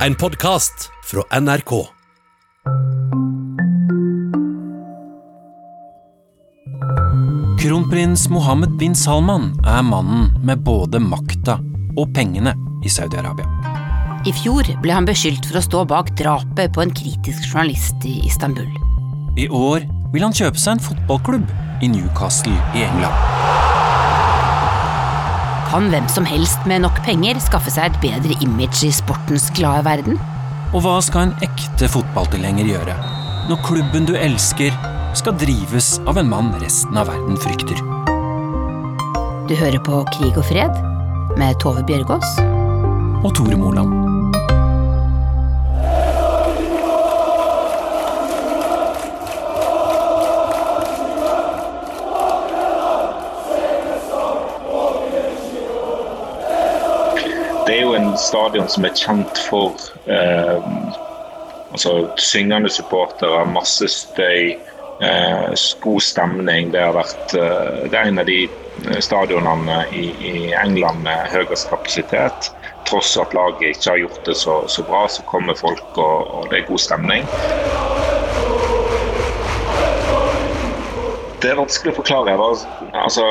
En podkast fra NRK. Kronprins Mohammed bin Salman er mannen med både makta og pengene i Saudi-Arabia. I fjor ble han beskyldt for å stå bak drapet på en kritisk journalist i Istanbul. I år vil han kjøpe seg en fotballklubb i Newcastle i England. Kan hvem som helst med nok penger skaffe seg et bedre image i sportens glade verden? Og hva skal en ekte fotballtilhenger gjøre når klubben du elsker, skal drives av en mann resten av verden frykter? Du hører på Krig og fred med Tove Bjørgaas. Og Tore Moland. Stadion som er kjent for eh, altså, syngende supportere, masse støy, eh, god stemning. Det har vært eh, det er en av de stadionene i, i England med høyest kapasitet. Tross at laget ikke har gjort det så, så bra, så kommer folk, og, og det er god stemning. Det er vanskelig å forklare. Jeg var altså,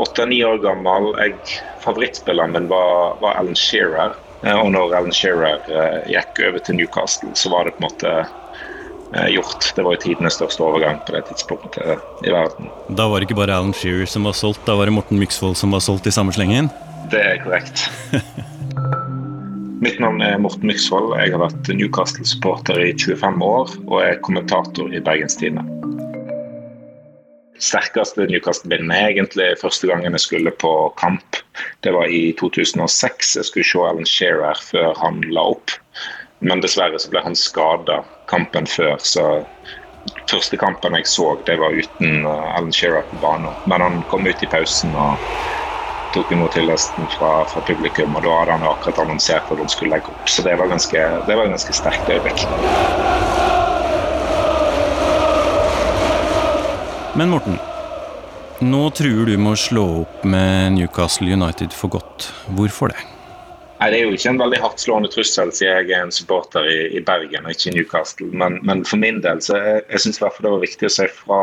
åtte-ni år gammel. Jeg, favorittspilleren min var, var Alan Shearer. Eh, Og når Alan Shearer eh, gikk over til Newcastle, så var det på en måte eh, gjort. Det var jo tidenes største overgang på det tidspunktet i verden. Da var det ikke bare Alan Shearer som var solgt, da var det Morten Myksvold som var solgt i samme slengen. Det er korrekt. Mitt navn er Morten Myksvold. Jeg har vært Newcastle-supporter i 25 år og er kommentator i Bergens Tidende. Sterkeste Newcastle-bildet er egentlig første gangen jeg skulle på kamp. Det var i 2006. Jeg skulle se Alan Shearer før han la opp. Men dessverre så ble han skada kampen før, så første kampen jeg så, det var uten eh, Alan Shearer på banen. Men han kom ut i pausen og tok imot tillesten fra, fra publikum, og da hadde han akkurat annonsert at han skulle legge opp. Så det var ganske, det var ganske sterkt øyeblikk. Men Morten, nå truer du med å slå opp med Newcastle United for godt. Hvorfor det? Nei, Det er jo ikke en veldig hardtslående trussel, siden jeg er en supporter i, i Bergen og ikke i Newcastle. Men, men for min del så jeg, jeg fall det var viktig å si fra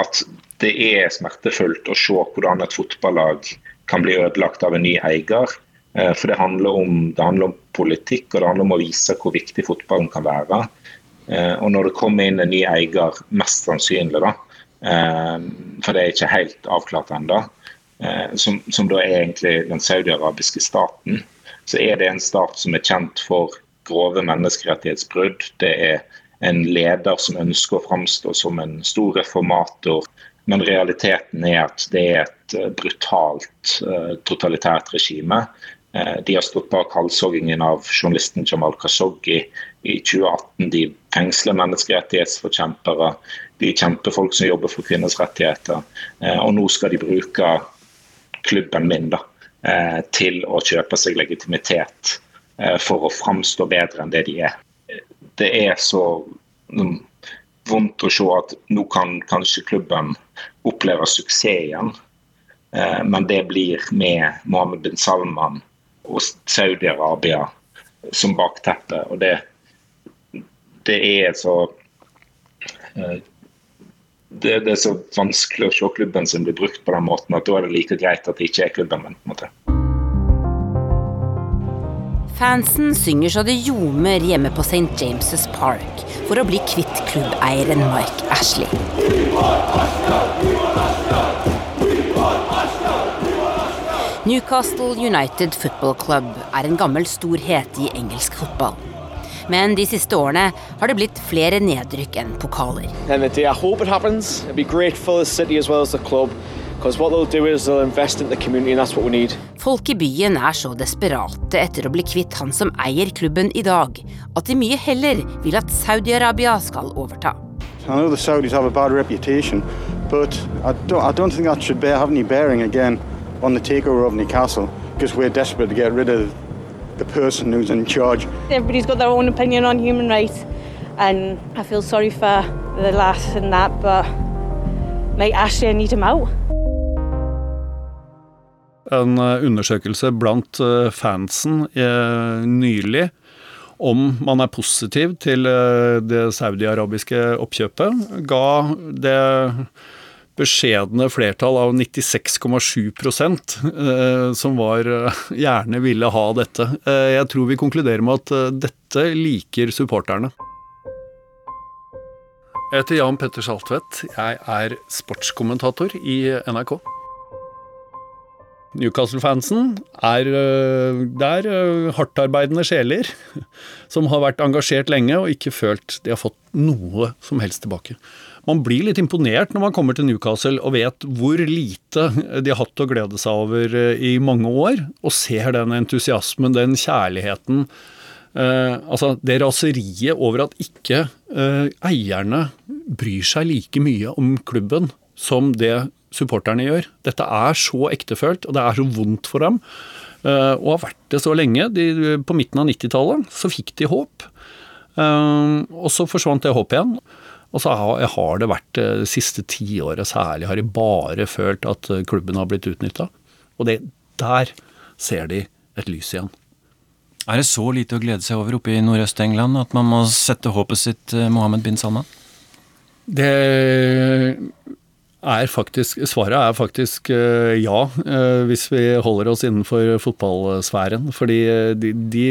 at det er smertefullt å se hvordan et fotballag kan bli ødelagt av en ny eier. Eh, For det handler, om, det handler om politikk og det handler om å vise hvor viktig fotballen kan være. Eh, Og når det kommer inn en ny eier, mest sannsynlig, da, eh, for det er ikke helt avklart ennå, eh, som, som da er egentlig den saudiarabiske staten, så er det en stat som er kjent for grove menneskerettighetsbrudd. Det er en leder som ønsker å framstå som en stor reformator. Men realiteten er at det er et brutalt, totalitært regime. Eh, De har stått bak halshoggingen av journalisten Jamal Khashoggi i 2018. De fengsler menneskerettighetsforkjempere. De kjemper folk som jobber for kvinners rettigheter. Eh, Og nå skal de bruke klubben min da, eh, til å kjøpe seg legitimitet for å framstå bedre enn det de er. Det er så mm, vondt å se at nå kan kanskje klubben oppleve suksess igjen. Men det blir med Mohammed bin Salman og Saudi-Arabia som bakteppe. Og det, det er så eh, det, det er så vanskelig å se klubben sin bli brukt på den måten at da er det like greit at det ikke er klubben min. Fansen synger så det ljomer hjemme på St. James' Park for å bli kvitt klubbeieren Mike Ashley. Newcastle United Football Club er en gammel storhet i engelsk fotball. Men de siste årene har det blitt flere nedrykk enn pokaler. And the day I hope it happens. It'd be great for the city as well as the club. Because what they'll do is they'll invest in the community, and that's what we need. Folk i byen er så desperate etter å bli kvitt han som eier klubben i dag, at de mye heller vil at Saudi-Arabia skal overta. I know the Saudis have a bad reputation, but I don't, I don't think that should bear, have any bearing again on the takeover of Newcastle because we're desperate to get rid of the person who's in charge. Everybody's got their own opinion on human rights, and I feel sorry for the lass and that, but Mate Ashley, I need him out. en undersøkelse blant fansen nylig om man er positiv til det saudi-arabiske oppkjøpet, ga det beskjedne flertall av 96,7 eh, som var eh, gjerne ville ha dette. Eh, jeg tror vi konkluderer med at dette liker supporterne. Jeg heter Jan Petter Saltvedt. Jeg er sportskommentator i NRK. Newcastle-fansen er, det er hardtarbeidende sjeler som har vært engasjert lenge og ikke følt de har fått noe som helst tilbake man blir litt imponert når man kommer til Newcastle og vet hvor lite de har hatt å glede seg over eh, i mange år, og ser den entusiasmen, den kjærligheten. Eh, altså det raseriet over at ikke eh, eierne bryr seg like mye om klubben som det supporterne gjør. Dette er så ektefølt, og det er så vondt for dem. Eh, og har vært det så lenge. De, på midten av 90-tallet så fikk de håp. Eh, og så forsvant det håpet igjen. Og så har det vært eh, det siste tiåret særlig, har de bare følt at klubben har blitt utnytta. Og det, der ser de et lys igjen. Er det så lite å glede seg over oppe i Nordøst-England at man må sette håpet sitt Mohammed bin Salman? Det er faktisk Svaret er faktisk ja, hvis vi holder oss innenfor fotballsfæren. Fordi de, de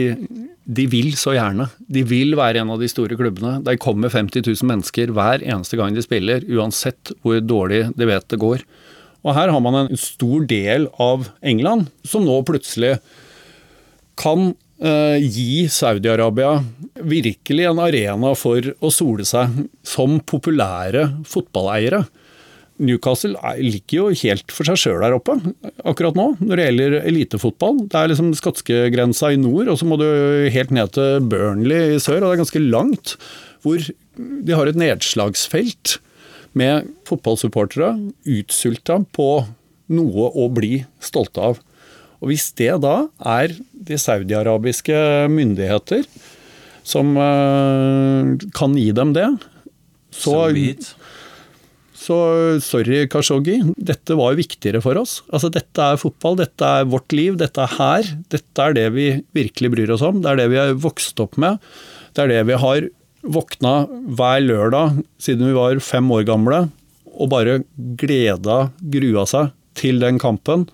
de vil så gjerne. De vil være en av de store klubbene. De kommer 50 000 mennesker hver eneste gang de spiller, uansett hvor dårlig de vet det går. Og her har man en stor del av England som nå plutselig kan eh, gi Saudi-Arabia virkelig en arena for å sole seg som populære fotballeiere. Newcastle ligger jo helt for seg sjøl der oppe akkurat nå, når det gjelder elitefotball. Det er liksom skotskegrensa i nord, og så må du helt ned til Burnley i sør, og det er ganske langt. Hvor de har et nedslagsfelt med fotballsupportere utsulta på noe å bli stolte av. Og Hvis det da er de saudiarabiske myndigheter som uh, kan gi dem det, så, så så sorry, Kashoggi, dette var viktigere for oss. Altså, dette er fotball, dette er vårt liv, dette er her. Dette er det vi virkelig bryr oss om. Det er det vi har vokst opp med. Det er det vi har våkna hver lørdag siden vi var fem år gamle og bare gleda, grua seg til den kampen.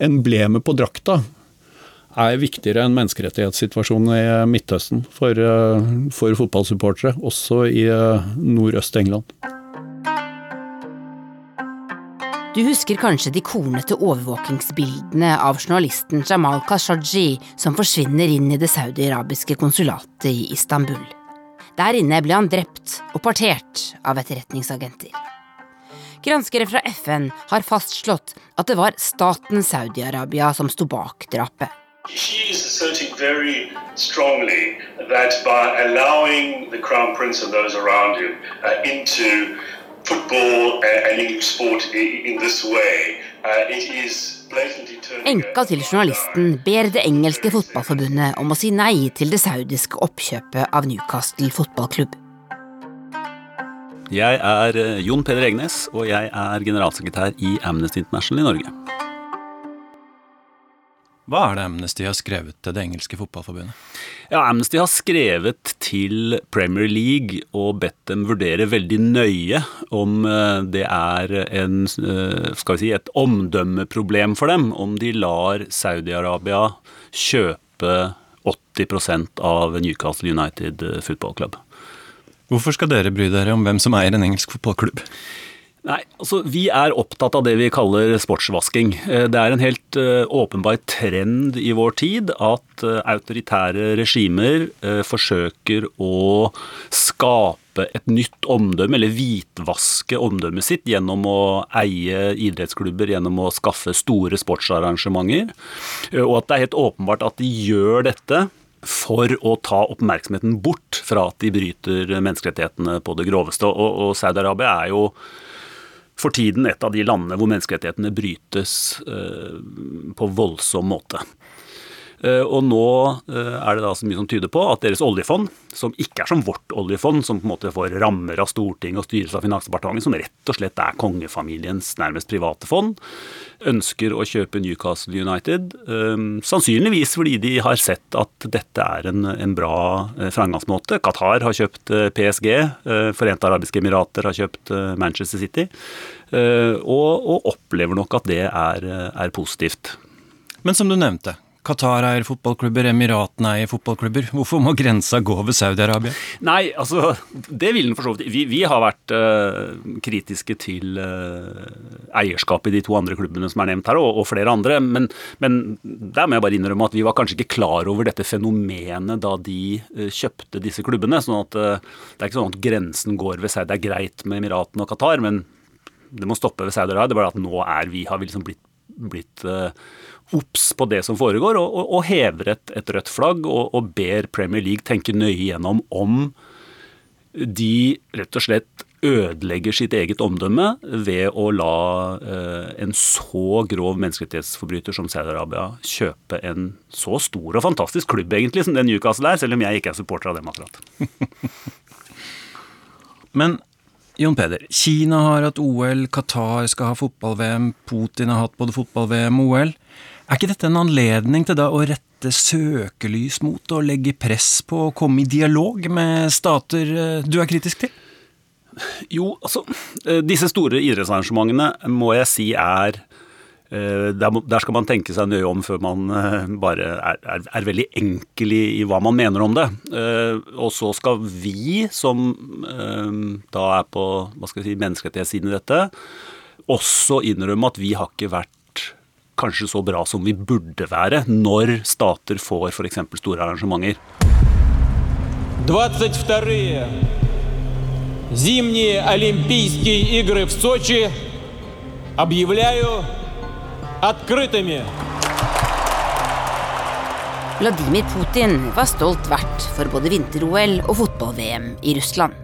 Emblemet på drakta er viktigere enn menneskerettighetssituasjonen i Midtøsten for, eh, for fotballsupportere, også i eh, nordøst-England. Du husker kanskje de kornete overvåkingsbildene av journalisten Jamal Khashoggi som forsvinner inn i det saudi-arabiske konsulatet i Istanbul. Der inne ble han drept og partert av etterretningsagenter. Granskere fra FN har fastslått at det var staten Saudi-Arabia som sto bak drapet. She is asserting very strongly that by allowing the crown prince and those around him uh, into football and English sport in this way. Uh, it is Enka til journalisten ber det engelske fotballforbundet om å si nei til det saudiske oppkjøpet av Newcastle fotballklubb. Jeg er eh, Jon Peder Egnes, og jeg er generalsekretær i Amnesty International i Norge. Hva er det Amnesty har skrevet til det engelske fotballforbundet? Ja, Amnesty har skrevet til Premier League og bedt dem vurdere veldig nøye om eh, det er en, eh, skal vi si, et omdømmeproblem for dem om de lar Saudi-Arabia kjøpe 80% av Newcastle United Football Club. Hvorfor skal dere bry dere om hvem som eier en engelsk fotballklubb? Nei, altså Vi er opptatt av det vi kaller sportsvasking. Eh, det er en helt uh, åpenbar trend i vår tid at uh, autoritære regimer forsøker å skape et nytt omdømme, eller hvitvaske omdømmet sitt, gjennom å eie idrettsklubber, gjennom å skaffe store sportsarrangementer. Og at det er helt åpenbart at de gjør dette for å ta oppmerksomheten bort fra at de bryter menneskerettighetene på det groveste. Og, og Saudi-Arabia er jo for tiden et av de landene hvor menneskerettighetene brytes eh, på voldsom måte. Eh, og nå eh, er det da så mye som tyder på at deres oljefond, som ikke er som vårt oljefond, som på en måte får rammer av Stortinget og styres av Finansdepartementet, som rett og slett er kongefamiliens nærmest private fond, ønsker å kjøpe Newcastle United. Eh, sannsynligvis fordi de har sett at dette er en, en bra framgangsmåte. Qatar har kjøpt PSG, Forente arabiske emirater har kjøpt Manchester City, og, og opplever nok at det er, er positivt. Men som du nevnte, Qatar eier fotballklubber, Emiratene eier fotballklubber. Hvorfor må grensa gå ved Saudi-Arabia? Nei, altså Det vil den for så vidt. Vi, vi, har vært uh, kritiske til uh, eierskapet i de to andre klubbene som er nevnt her, og, og flere andre. Men, men, der må jeg bare innrømme at vi var kanskje ikke klar over dette fenomenet da de uh, kjøpte disse klubbene. sånn at Det er ikke sånn at grensen går ved Saudi. Det er greit med Emiratene og Qatar, men det må stoppe ved Saudi-Arabia. Det er bare at nå er vi, har vi liksom blitt, blitt obs på det som foregår, og, og, og hever et, et, rødt flagg og, og, ber Premier League tenke nøye gjennom om de rett og slett ødelegger sitt eget omdømme ved å la eh, en så grov menneskerettighetsforbryter som Saudi-Arabia kjøpe en så stor og fantastisk klubb egentlig som den Newcastle er, selv om jeg ikke er supporter av dem akkurat. Men Jon Peder, Kina har hatt OL, Qatar skal ha fotball-VM, Putin har hatt både fotball-VM og OL. Er ikke dette en anledning til da å rette søkelys mot og legge press på å komme i dialog med stater eh, du er kritisk til? Jo, altså eh, Disse store idrettsarrangementene må jeg si er eh, der skal man tenke seg nøye om før man bare er, er, er, veldig enkel i, i, hva man mener om det. Og så skal vi, som da er på hva skal jeg si, menneskerettighetssiden i dette, også innrømme at vi har ikke vært kanskje så bra som vi burde være når stater får f.eks. store arrangementer. 22 Зимние Олимпийские игры в Сочи объявляю открытыми. Vladimir Putin var stolt vert for både vinter-OL og fotball-VM i Russland.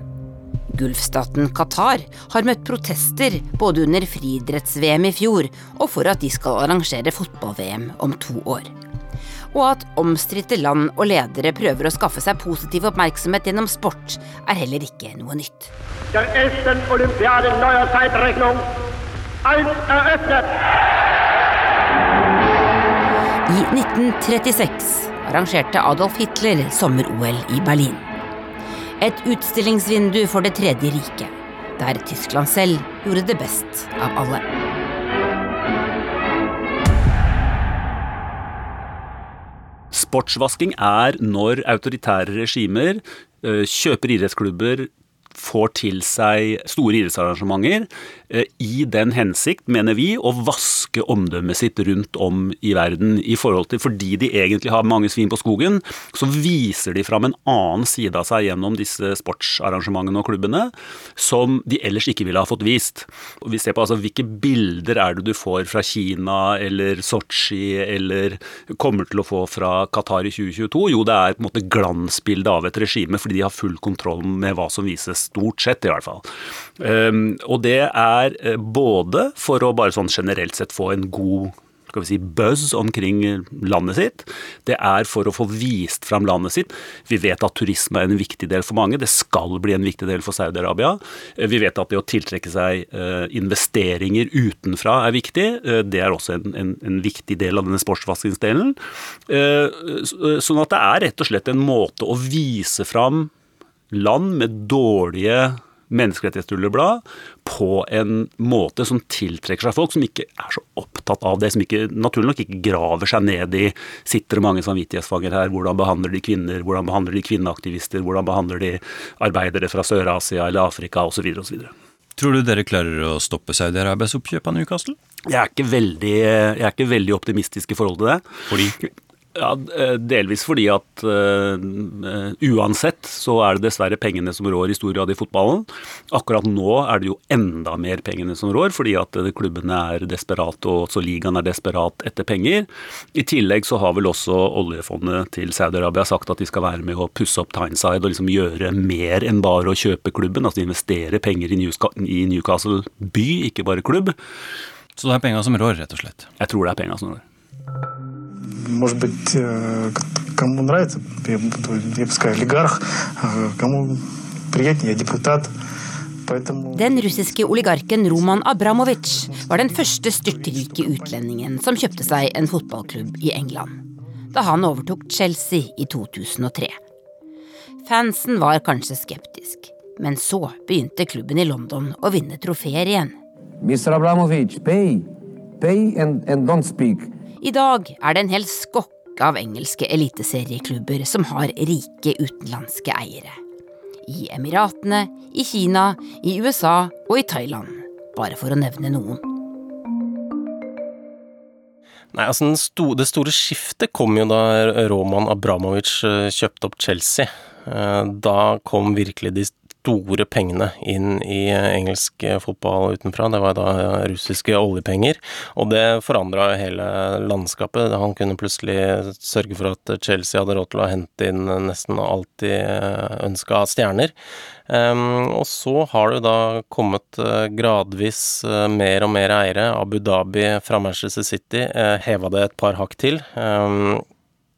Gulfstaten Qatar har møtt protester både under friidretts-VM i fjor og for at de skal arrangere fotball-VM om to år. Og at omstridte land og ledere prøver å skaffe seg positiv oppmerksomhet gjennom sport, er heller ikke noe nytt. I 1936 arrangerte Adolf Hitler sommer-OL i Berlin. Et utstillingsvindu for Det tredje riket, der Tyskland selv gjorde det best av alle. Sportsvasking er når autoritære regimer eh, kjøper idrettsklubber, får til seg store idrettsarrangementer eh, i den hensikt, mener vi, å vaske omdømmet sitt rundt om i verden. i forhold til, Fordi de egentlig har mange svin på skogen, så viser de fram en annen side av seg gjennom disse sportsarrangementene og klubbene, som de ellers ikke ville ha fått vist. Og vi ser på altså, Hvilke bilder er det du får fra Kina eller Sotsji eller kommer til å få fra Qatar i 2022? Jo, det er på en måte glansbildet av et regime, fordi de har full kontroll med hva som vises Stort sett, i hvert fall. Um, og det er eh, både for å bare sånn generelt sett få en god skal vi si, buzz omkring landet sitt. Det er for å få vist fram landet sitt. Vi vet at turisme er en viktig del for mange. Det skal bli en viktig del for Saudi-Arabia. Eh, vi vet at det å tiltrekke seg eh, investeringer utenfra er viktig. Det er også en, en, en viktig del av denne sportsvaskingsdelen. Sånn at det er rett og slett en måte å vise fram land med dårlige menneskerettighetsrulleblad på en måte som tiltrekker seg folk som ikke er så opptatt av det, som ikke, naturlig nok ikke graver seg ned i sitter det mange samvittighetsfanger her, hvordan behandler de kvinner, hvordan behandler de kvinneaktivister, hvordan behandler de arbeidere fra Sør-Asia eller Afrika osv. osv. Tror du dere klarer å stoppe Saudi-Arabias oppkjøp av Newcastle? Jeg er, ikke veldig, jeg er ikke veldig optimistisk i forhold til det. Fordi? Ja, eh, Delvis fordi at uh, uansett så er det dessverre pengene som rår i stor grad i fotballen. Akkurat nå er det jo enda mer pengene som rår, fordi at klubbene er desperate og også ligaen er desperat etter penger. I tillegg så har vel også oljefondet til Saudi-Arabia sagt at de skal være med å pusse opp Tyneside og liksom gjøre mer enn bare å kjøpe klubben. Altså investere penger i Newcastle by, ikke bare klubb. Så det er penga som rår, rett og slett? Jeg tror det er penga som rår может быть, э, кому нравится, я, я бы сказал, олигарх, кому приятнее, я депутат. Den russiske oligarken Roman Abramovic var den første styrtrike utlendingen som kjøpte seg en fotballklubb i England, da han overtok Chelsea i 2003. Fansen var kanskje skeptisk, men så begynte klubben i London å vinne trofeer igjen. Mr. Abramovic, pay. Pay and, and don't speak. I dag er det en hel skokk av engelske eliteserieklubber som har rike utenlandske eiere. I Emiratene, i Kina, i USA og i Thailand, bare for å nevne noen. Nei, altså sto, Det store skiftet kom jo da Roman Abramovic eh, kjøpte opp Chelsea. Eh, da kom virkelig de store pengene inn i engelsk fotball utenfra. Det var da russiske oljepenger, og det forandra hele landskapet. Han kunne plutselig sørge for at Chelsea hadde råd til å hente inn nesten alt de ønska av stjerner. Um, og så har det da kommet gradvis mer og mer eiere. Abu Dhabi fra Manchester City heva det et par hakk til.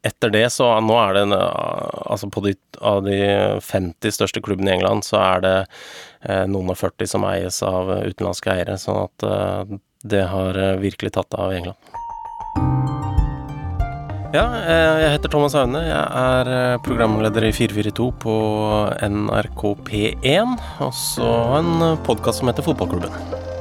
Etter det, så nå er det Altså på de, av de 50 største klubbene i England, så er det eh, noen og 40 som eies av utenlandske eiere. Sånn at eh, det har eh, virkelig tatt av i England. Ja, eh, jeg heter Thomas Aune. Jeg er eh, programleder i 442 på NRK P1. Og så en podkast som heter Fotballklubben.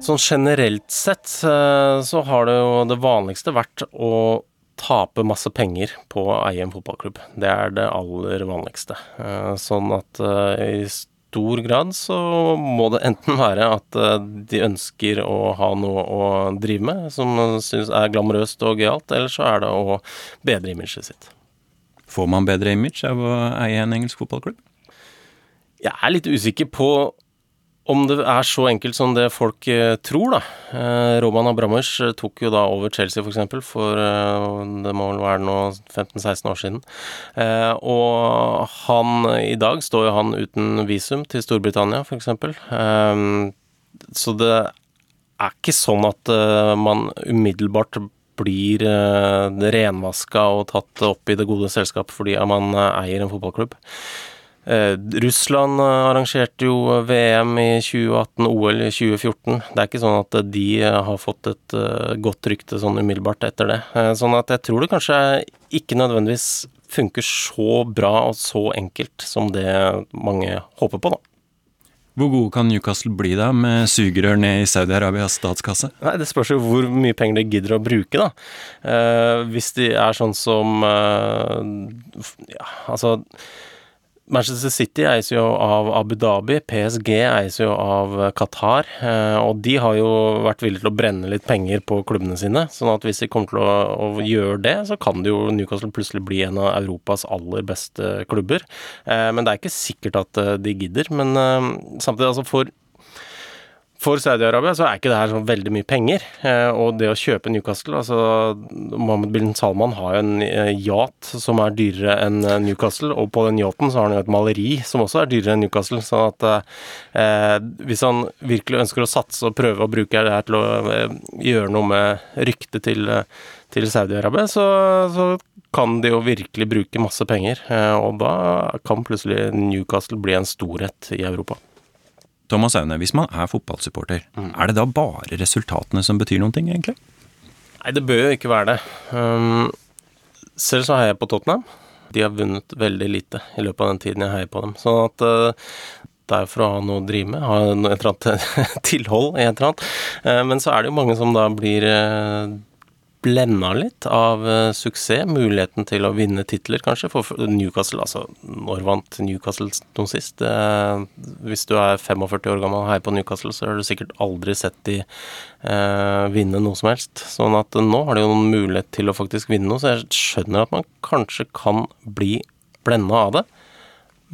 Sånn generelt sett eh, så har det jo det vanligste vært å tape masse penger på å eie en fotballklubb. Det er det aller vanligste. Eh, sånn at eh, i stor grad så må det enten være at de ønsker å ha noe å drive med som synes er glamorøst og gøyalt, eller så er det å bedre imaget sitt. Får man bedre image av å eie en engelsk fotballklubb? Jeg er litt usikker på om det er så enkelt som det folk eh, tror, da. Eh, Roman Abramovic eh, tok jo da over Chelsea, f.eks., for, for det må vel være nå 15-16 år siden. Og han i dag står jo han uten visum til Storbritannia, f.eks. Så det er ikke sånn at man umiddelbart blir renvaska og tatt opp i det gode selskap fordi man eier en fotballklubb. Eh, Russland eh, arrangerte jo VM i 2018, OL i 2014. Det er ikke sånn at de eh, har fått et godt rykte sånn umiddelbart etter det. Sånn at jeg tror det kanskje ikke nødvendigvis funker så bra og så enkelt som det mange håper på, da. Hvor gode kan Newcastle bli da, med sugerør ned i Saudi-Arabias statskasse? Nei, Det spørs jo hvor mye penger de gidder å bruke, da. Eh, hvis de er sånn som eh, Ja, altså Manchester City eies jo av Abu Dhabi, PSG eies jo av Qatar, eh, og de har jo vært villige til å brenne litt penger på klubbene sine. sånn at hvis de kommer til å, å gjøre det, så kan det jo Newcastle plutselig bli en av Europas aller beste klubber. Eh, men det er ikke sikkert at eh, de gidder. Men samtidig, altså for for Saudi-Arabia så er ikke det her sånn veldig mye penger. Eh, og det å kjøpe Newcastle altså Mohammed bin Salman har jo en eh, yacht som er dyrere enn eh, Newcastle, og på den yachten så har han jo et maleri som også er dyrere enn Newcastle. sånn at eh, hvis han virkelig ønsker å satse og prøve å bruke det her til å gjøre noe med ryktet til, til Saudi-Arabia, så, så kan de jo virkelig bruke masse penger. Og da kan plutselig Newcastle bli en storhet i Europa. Thomas Aune, hvis man er fotballsupporter, mm. er det da bare resultatene som betyr noen ting, egentlig? Nei, det bør jo ikke være det. Um, selv så heier jeg på Tottenham. De har vunnet veldig lite i løpet av den tiden jeg heier på dem. Sånn at uh, det er for å ha noe å drive med, ha et eller annet tilhold i et eller annet. Uh, men så er det jo mange som da blir uh, blenda litt av uh, suksess, muligheten til å vinne titler, kanskje, for Newcastle. Altså, når vant Newcastle noen sist? Uh, hvis du er 45 år gammel og heier på Newcastle, så har du sikkert aldri sett de uh, vinne noe som helst. Sånn at nå har de jo noen mulighet til å faktisk vinne noe, så jeg skjønner at man kanskje kan bli blenda av det.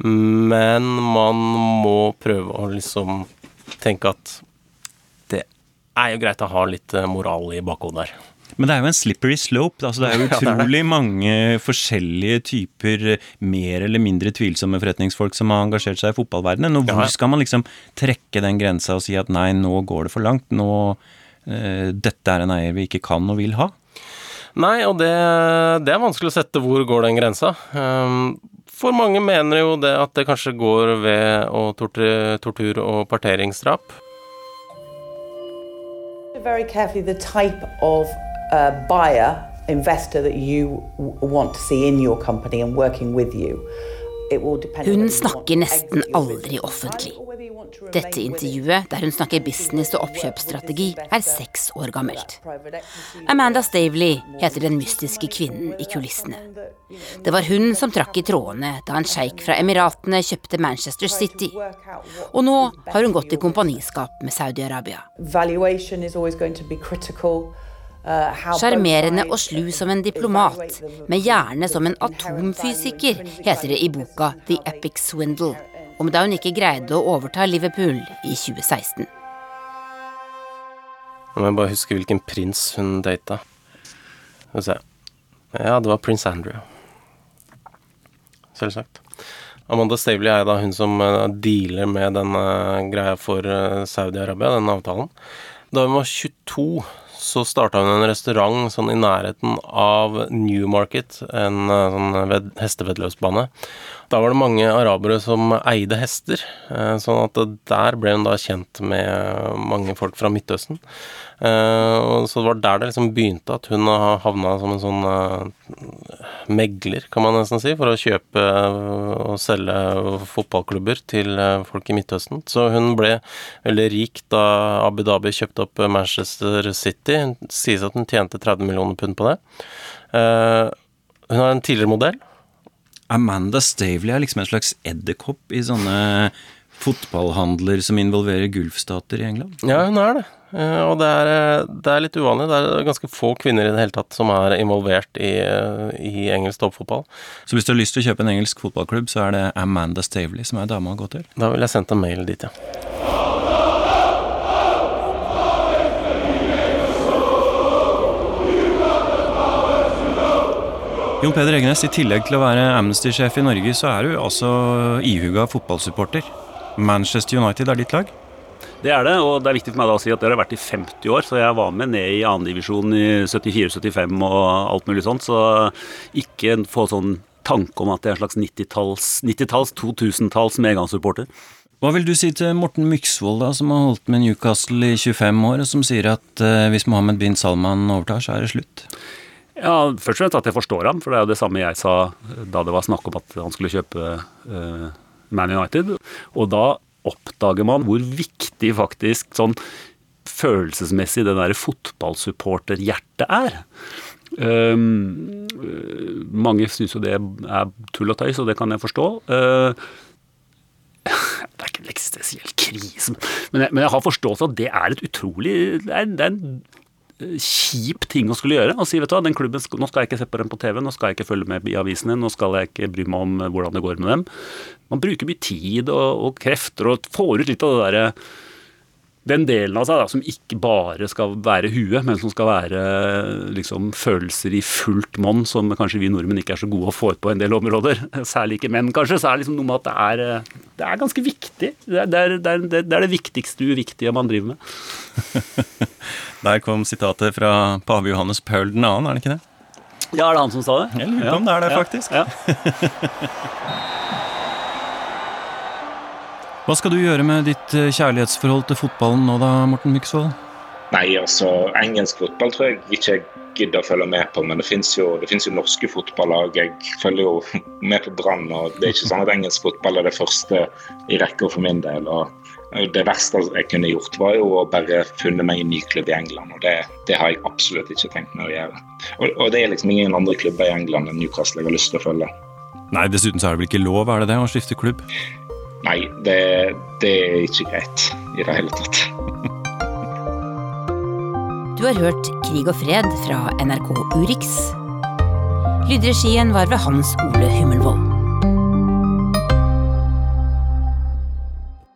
Men man må prøve å liksom tenke at det er jo greit å ha litt moral i bakhodet der. Men det er jo en slippery slope. Altså det er jo utrolig mange forskjellige typer mer eller mindre tvilsomme forretningsfolk som har engasjert seg i fotballverdenen. Og hvor skal man liksom trekke den grensa og si at nei, nå går det for langt. Nå, uh, dette er en eier vi ikke kan og vil ha? Nei, og det, det er vanskelig å sette hvor går den grensa. Um, for mange mener jo det at det kanskje går ved å tortur, tortur og parteringsdrap. Very carefully the type of uh, buyer, investor that you want to see in your company and working with you. Hun snakker nesten aldri offentlig. Dette intervjuet, der hun snakker business og oppkjøpsstrategi, er seks år gammelt. Amanda Stavely heter den mystiske kvinnen i kulissene. Det var hun som trakk i trådene da en sjeik fra Emiratene kjøpte Manchester City. Og nå har hun gått i kompaniskap med Saudi-Arabia. Sjarmerende og slu som en diplomat, med hjerne som en atomfysiker, heter det i boka The Epic Swindle, om da hun ikke greide å overta Liverpool i 2016. Nå må jeg bare huske hvilken prins hun data. Skal vi se. Ja, det var prins Andrew. Selvsagt. Amanda Stavely er da hun som eh, dealer med den greia for eh, Saudi-Arabia, den avtalen. Da hun var 22 så starta hun en restaurant sånn i nærheten av Newmarket, en eh, sånn hesteveddeløpsbane. Da var det mange arabere som eide hester, eh, sånn at der ble hun da kjent med mange folk fra Midtøsten. Uh, så det var der det liksom begynte, at hun havna som en sånn megler, kan man nesten si, for å kjøpe og selge fotballklubber til folk i Midtøsten. Så hun ble veldig rik da Abu Dhabi kjøpte opp Manchester City. Det sies at hun tjente 30 millioner pund på det. hun er en tidligere modell. Amanda Stavely er liksom en slags edderkopp i sånne fotballhandler som involverer gulfstater i England? Ja, hun er det. Eh, og det er, eh, det er, litt uvanlig. Det er ganske få kvinner i det hele tatt som er involvert i, i engelsk toppfotball. Så hvis du har lyst til å kjøpe en engelsk fotballklubb, så er det Amanda Stavely som er dama å gå til? Da vil jeg sendt en mail dit, ja. Jon Peder Egenes, i tillegg til å være Amnesty-sjef i Norge, så er du altså ihuga fotballsupporter. Manchester United er ditt lag? Det er det, og det er viktig for meg å si at det har vært i 50 år, så jeg var med ned i andredivisjon i 74-75 og alt mulig sånt, så ikke få sånn tanke om at det er en slags 90-talls, 90 2000-talls medgangssupporter. Hva vil du si til Morten Myksvold, da, som har holdt med Newcastle i 25 år, og som sier at eh, hvis Mohammed bin Salman overtar, så er det slutt? Ja, Først og fremst at jeg forstår ham, for det er jo det samme jeg sa da det var snakk om at han skulle kjøpe uh, Man United. Og da oppdager man hvor viktig faktisk sånn følelsesmessig det der fotballsupporterhjertet er. Um, mange syns jo det er tull og tøys, og det kan jeg forstå. Uh, det er ikke en eksistensiell krise, men jeg, men jeg har forståelse at det er et utrolig det er, det er en kjip ting å skulle gjøre. Og si vet du hva, den klubben, nå skal jeg ikke se på den på TV, nå skal jeg ikke følge med i avisene, nå skal jeg ikke bry meg om hvordan det går med dem. Man bruker mye tid og, og krefter og får ut litt av det derre den delen av seg da, som ikke bare skal være huet, men som skal være liksom, følelser i fullt monn, som kanskje vi nordmenn ikke er så gode å få ut på en del områder. Særlig ikke menn, kanskje. Så er det liksom noe med at det er, det er ganske viktig. Det er det, er, det er det, viktigste uviktige man driver med. Der kom sitatet fra pave Johannes Paul 2., er det ikke det? Ja, er det han som sa det? Jeg lurer på om det er det, faktisk. Ja. Hva skal du gjøre med ditt eh, kjærlighetsforhold til fotballen nå da, Morten Myksvold? Nei, altså, engelsk fotball tror jeg ikke jeg gidder å følge med på, men det fins jo, jo, norske fotballag. Jeg følger jo med på Brann, og det er ikke sånn at engelsk fotball er det første i rekka for min del. og det verste jeg kunne gjort, var jo å bare funne meg en ny klubb i England. og Det, det har jeg absolutt ikke tenkt meg å gjøre. Og, og, det er liksom ingen andre klubber i England enn Newcastle jeg har lyst til å følge. Nei, dessuten så er det vel ikke lov, er det det, å skifte klubb? Nei, det, det er ikke greit i det hele tatt. Du har hørt Krig og fred fra NRK Urix. Lydregien var ved Hans Ole Hummelvold.